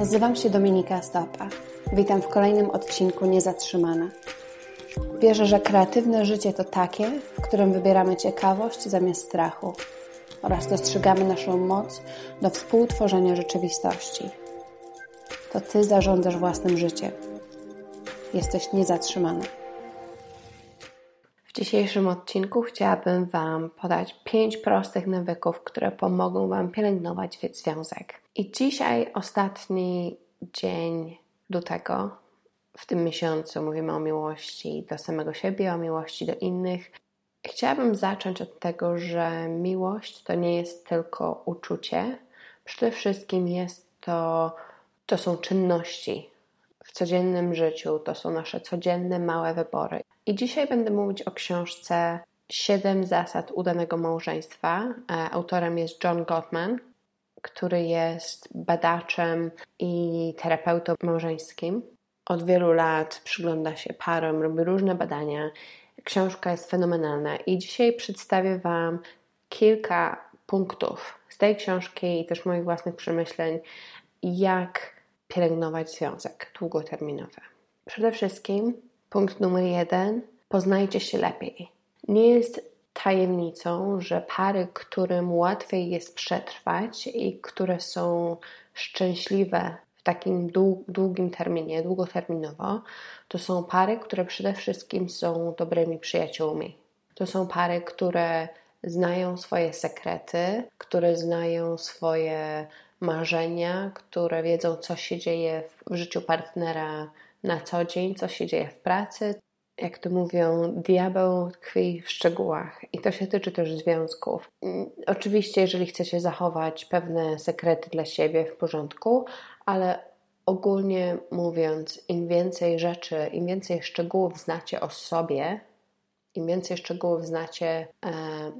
Nazywam się Dominika Stopa. Witam w kolejnym odcinku Niezatrzymana. Wierzę, że kreatywne życie to takie, w którym wybieramy ciekawość zamiast strachu oraz dostrzegamy naszą moc do współtworzenia rzeczywistości. To Ty zarządzasz własnym życiem. Jesteś niezatrzymany. W dzisiejszym odcinku chciałabym Wam podać pięć prostych nawyków, które pomogą Wam pielęgnować związek. I dzisiaj ostatni dzień do tego. W tym miesiącu mówimy o miłości do samego siebie, o miłości do innych. Chciałabym zacząć od tego, że miłość to nie jest tylko uczucie. Przede wszystkim jest to, to są czynności w codziennym życiu, to są nasze codzienne małe wybory. I dzisiaj będę mówić o książce Siedem zasad udanego małżeństwa. E, autorem jest John Gottman, który jest badaczem i terapeutą małżeńskim. Od wielu lat przygląda się parom, robi różne badania. Książka jest fenomenalna i dzisiaj przedstawię Wam kilka punktów z tej książki i też moich własnych przemyśleń, jak pielęgnować związek długoterminowy. Przede wszystkim punkt numer jeden: poznajcie się lepiej. Nie jest tajemnicą, że pary, którym łatwiej jest przetrwać i które są szczęśliwe w takim długim terminie, długoterminowo, to są pary, które przede wszystkim są dobrymi przyjaciółmi. To są pary, które znają swoje sekrety, które znają swoje marzenia, które wiedzą, co się dzieje w życiu partnera na co dzień, co się dzieje w pracy, jak to mówią, diabeł tkwi w szczegółach i to się tyczy też związków. Mm, oczywiście, jeżeli chcecie zachować pewne sekrety dla siebie w porządku, ale ogólnie mówiąc, im więcej rzeczy, im więcej szczegółów znacie o sobie, im więcej szczegółów znacie e,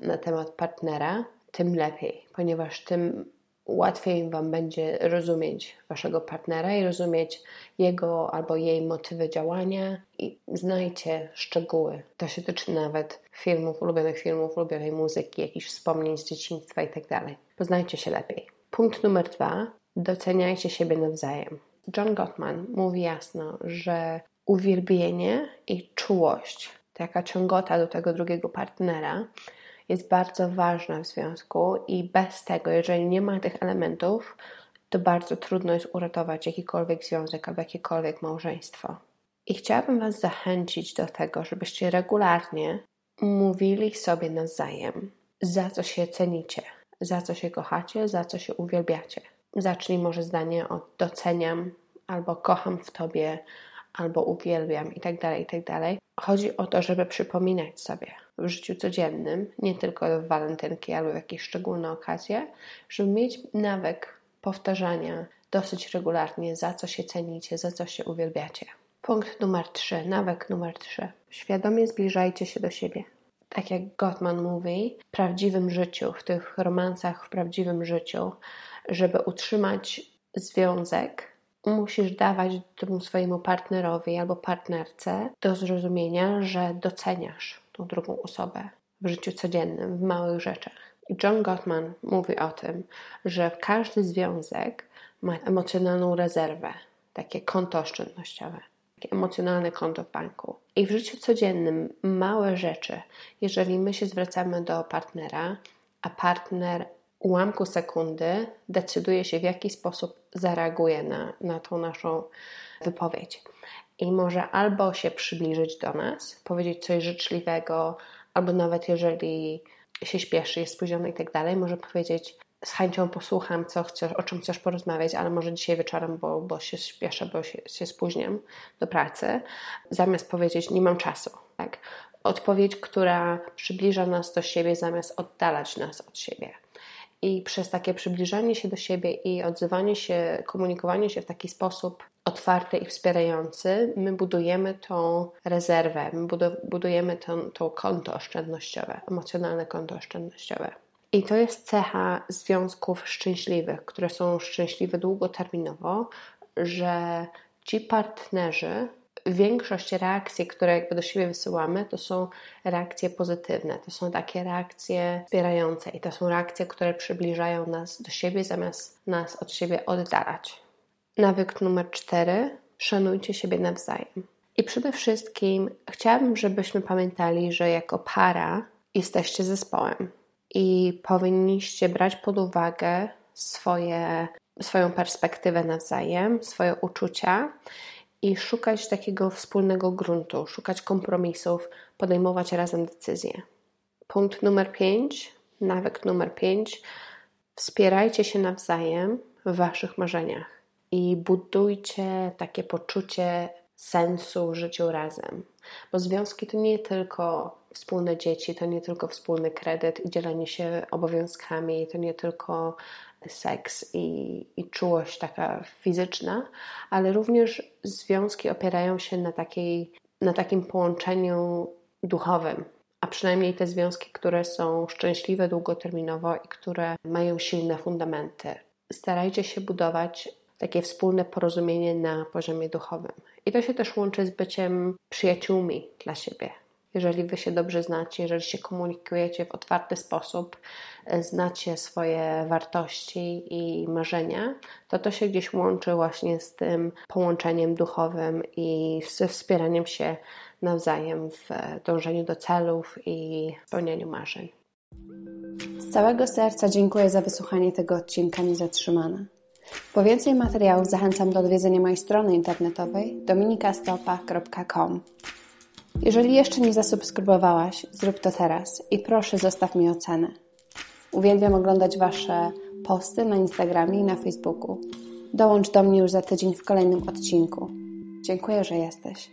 na temat partnera, tym lepiej, ponieważ tym łatwiej Wam będzie rozumieć Waszego partnera i rozumieć jego albo jej motywy działania i znajcie szczegóły. To się tyczy nawet filmów, ulubionych filmów, ulubionej muzyki, jakichś wspomnień z dzieciństwa itd. Tak Poznajcie się lepiej. Punkt numer dwa. Doceniajcie siebie nawzajem. John Gottman mówi jasno, że uwielbienie i czułość, taka ciągota do tego drugiego partnera, jest bardzo ważna w związku i bez tego, jeżeli nie ma tych elementów, to bardzo trudno jest uratować jakikolwiek związek albo jakiekolwiek małżeństwo. I chciałabym Was zachęcić do tego, żebyście regularnie mówili sobie nawzajem, za co się cenicie, za co się kochacie, za co się uwielbiacie. Zacznij może zdanie od doceniam, albo kocham w Tobie, albo uwielbiam itd., tak itd. Tak Chodzi o to, żeby przypominać sobie w życiu codziennym, nie tylko w walentynki albo w jakieś szczególne okazje, żeby mieć nawyk powtarzania dosyć regularnie, za co się cenicie, za co się uwielbiacie. Punkt numer 3, nawyk numer 3. Świadomie zbliżajcie się do siebie. Tak jak Gottman mówi, w prawdziwym życiu, w tych romansach w prawdziwym życiu, żeby utrzymać związek, musisz dawać temu swojemu partnerowi albo partnerce do zrozumienia, że doceniasz tą drugą osobę w życiu codziennym, w małych rzeczach. John Gottman mówi o tym, że każdy związek ma emocjonalną rezerwę, takie konto oszczędnościowe, takie emocjonalne konto w banku. I w życiu codziennym małe rzeczy, jeżeli my się zwracamy do partnera, a partner ułamku sekundy decyduje się, w jaki sposób zareaguje na, na tą naszą wypowiedź. I może albo się przybliżyć do nas, powiedzieć coś życzliwego, albo nawet jeżeli się śpieszy, jest spóźniony i tak dalej, może powiedzieć z chęcią posłucham, co chcesz, o czym chcesz porozmawiać, ale może dzisiaj wieczorem, bo, bo się śpieszę, bo się, się spóźniam do pracy, zamiast powiedzieć nie mam czasu. Tak? Odpowiedź, która przybliża nas do siebie, zamiast oddalać nas od siebie. I przez takie przybliżanie się do siebie i odzywanie się, komunikowanie się w taki sposób otwarty i wspierający, my budujemy tą rezerwę, my budujemy to, to konto oszczędnościowe, emocjonalne konto oszczędnościowe. I to jest cecha związków szczęśliwych, które są szczęśliwe długoterminowo, że ci partnerzy większość reakcji, które jakby do siebie wysyłamy, to są reakcje pozytywne, to są takie reakcje wspierające i to są reakcje, które przybliżają nas do siebie zamiast nas od siebie oddalać. Nawyk numer cztery: szanujcie siebie nawzajem. I przede wszystkim chciałabym, żebyśmy pamiętali, że jako para jesteście zespołem i powinniście brać pod uwagę swoje, swoją perspektywę nawzajem, swoje uczucia i szukać takiego wspólnego gruntu, szukać kompromisów, podejmować razem decyzje. Punkt numer 5, nawyk numer 5. Wspierajcie się nawzajem w waszych marzeniach i budujcie takie poczucie sensu życiu razem. Bo związki to nie tylko wspólne dzieci, to nie tylko wspólny kredyt i dzielenie się obowiązkami, to nie tylko seks i, i czułość taka fizyczna, ale również związki opierają się na, takiej, na takim połączeniu duchowym. A przynajmniej te związki, które są szczęśliwe długoterminowo i które mają silne fundamenty. Starajcie się budować takie wspólne porozumienie na poziomie duchowym. I to się też łączy z byciem przyjaciółmi dla siebie. Jeżeli wy się dobrze znacie, jeżeli się komunikujecie w otwarty sposób, e, znacie swoje wartości i marzenia, to to się gdzieś łączy właśnie z tym połączeniem duchowym i ze wspieraniem się nawzajem w dążeniu do celów i spełnianiu marzeń. Z całego serca dziękuję za wysłuchanie tego odcinka Niezatrzymana. Po więcej materiałów zachęcam do odwiedzenia mojej strony internetowej dominikastopa.com. Jeżeli jeszcze nie zasubskrybowałaś, zrób to teraz i proszę zostaw mi ocenę. Uwielbiam oglądać Wasze posty na Instagramie i na Facebooku. Dołącz do mnie już za tydzień w kolejnym odcinku. Dziękuję, że jesteś.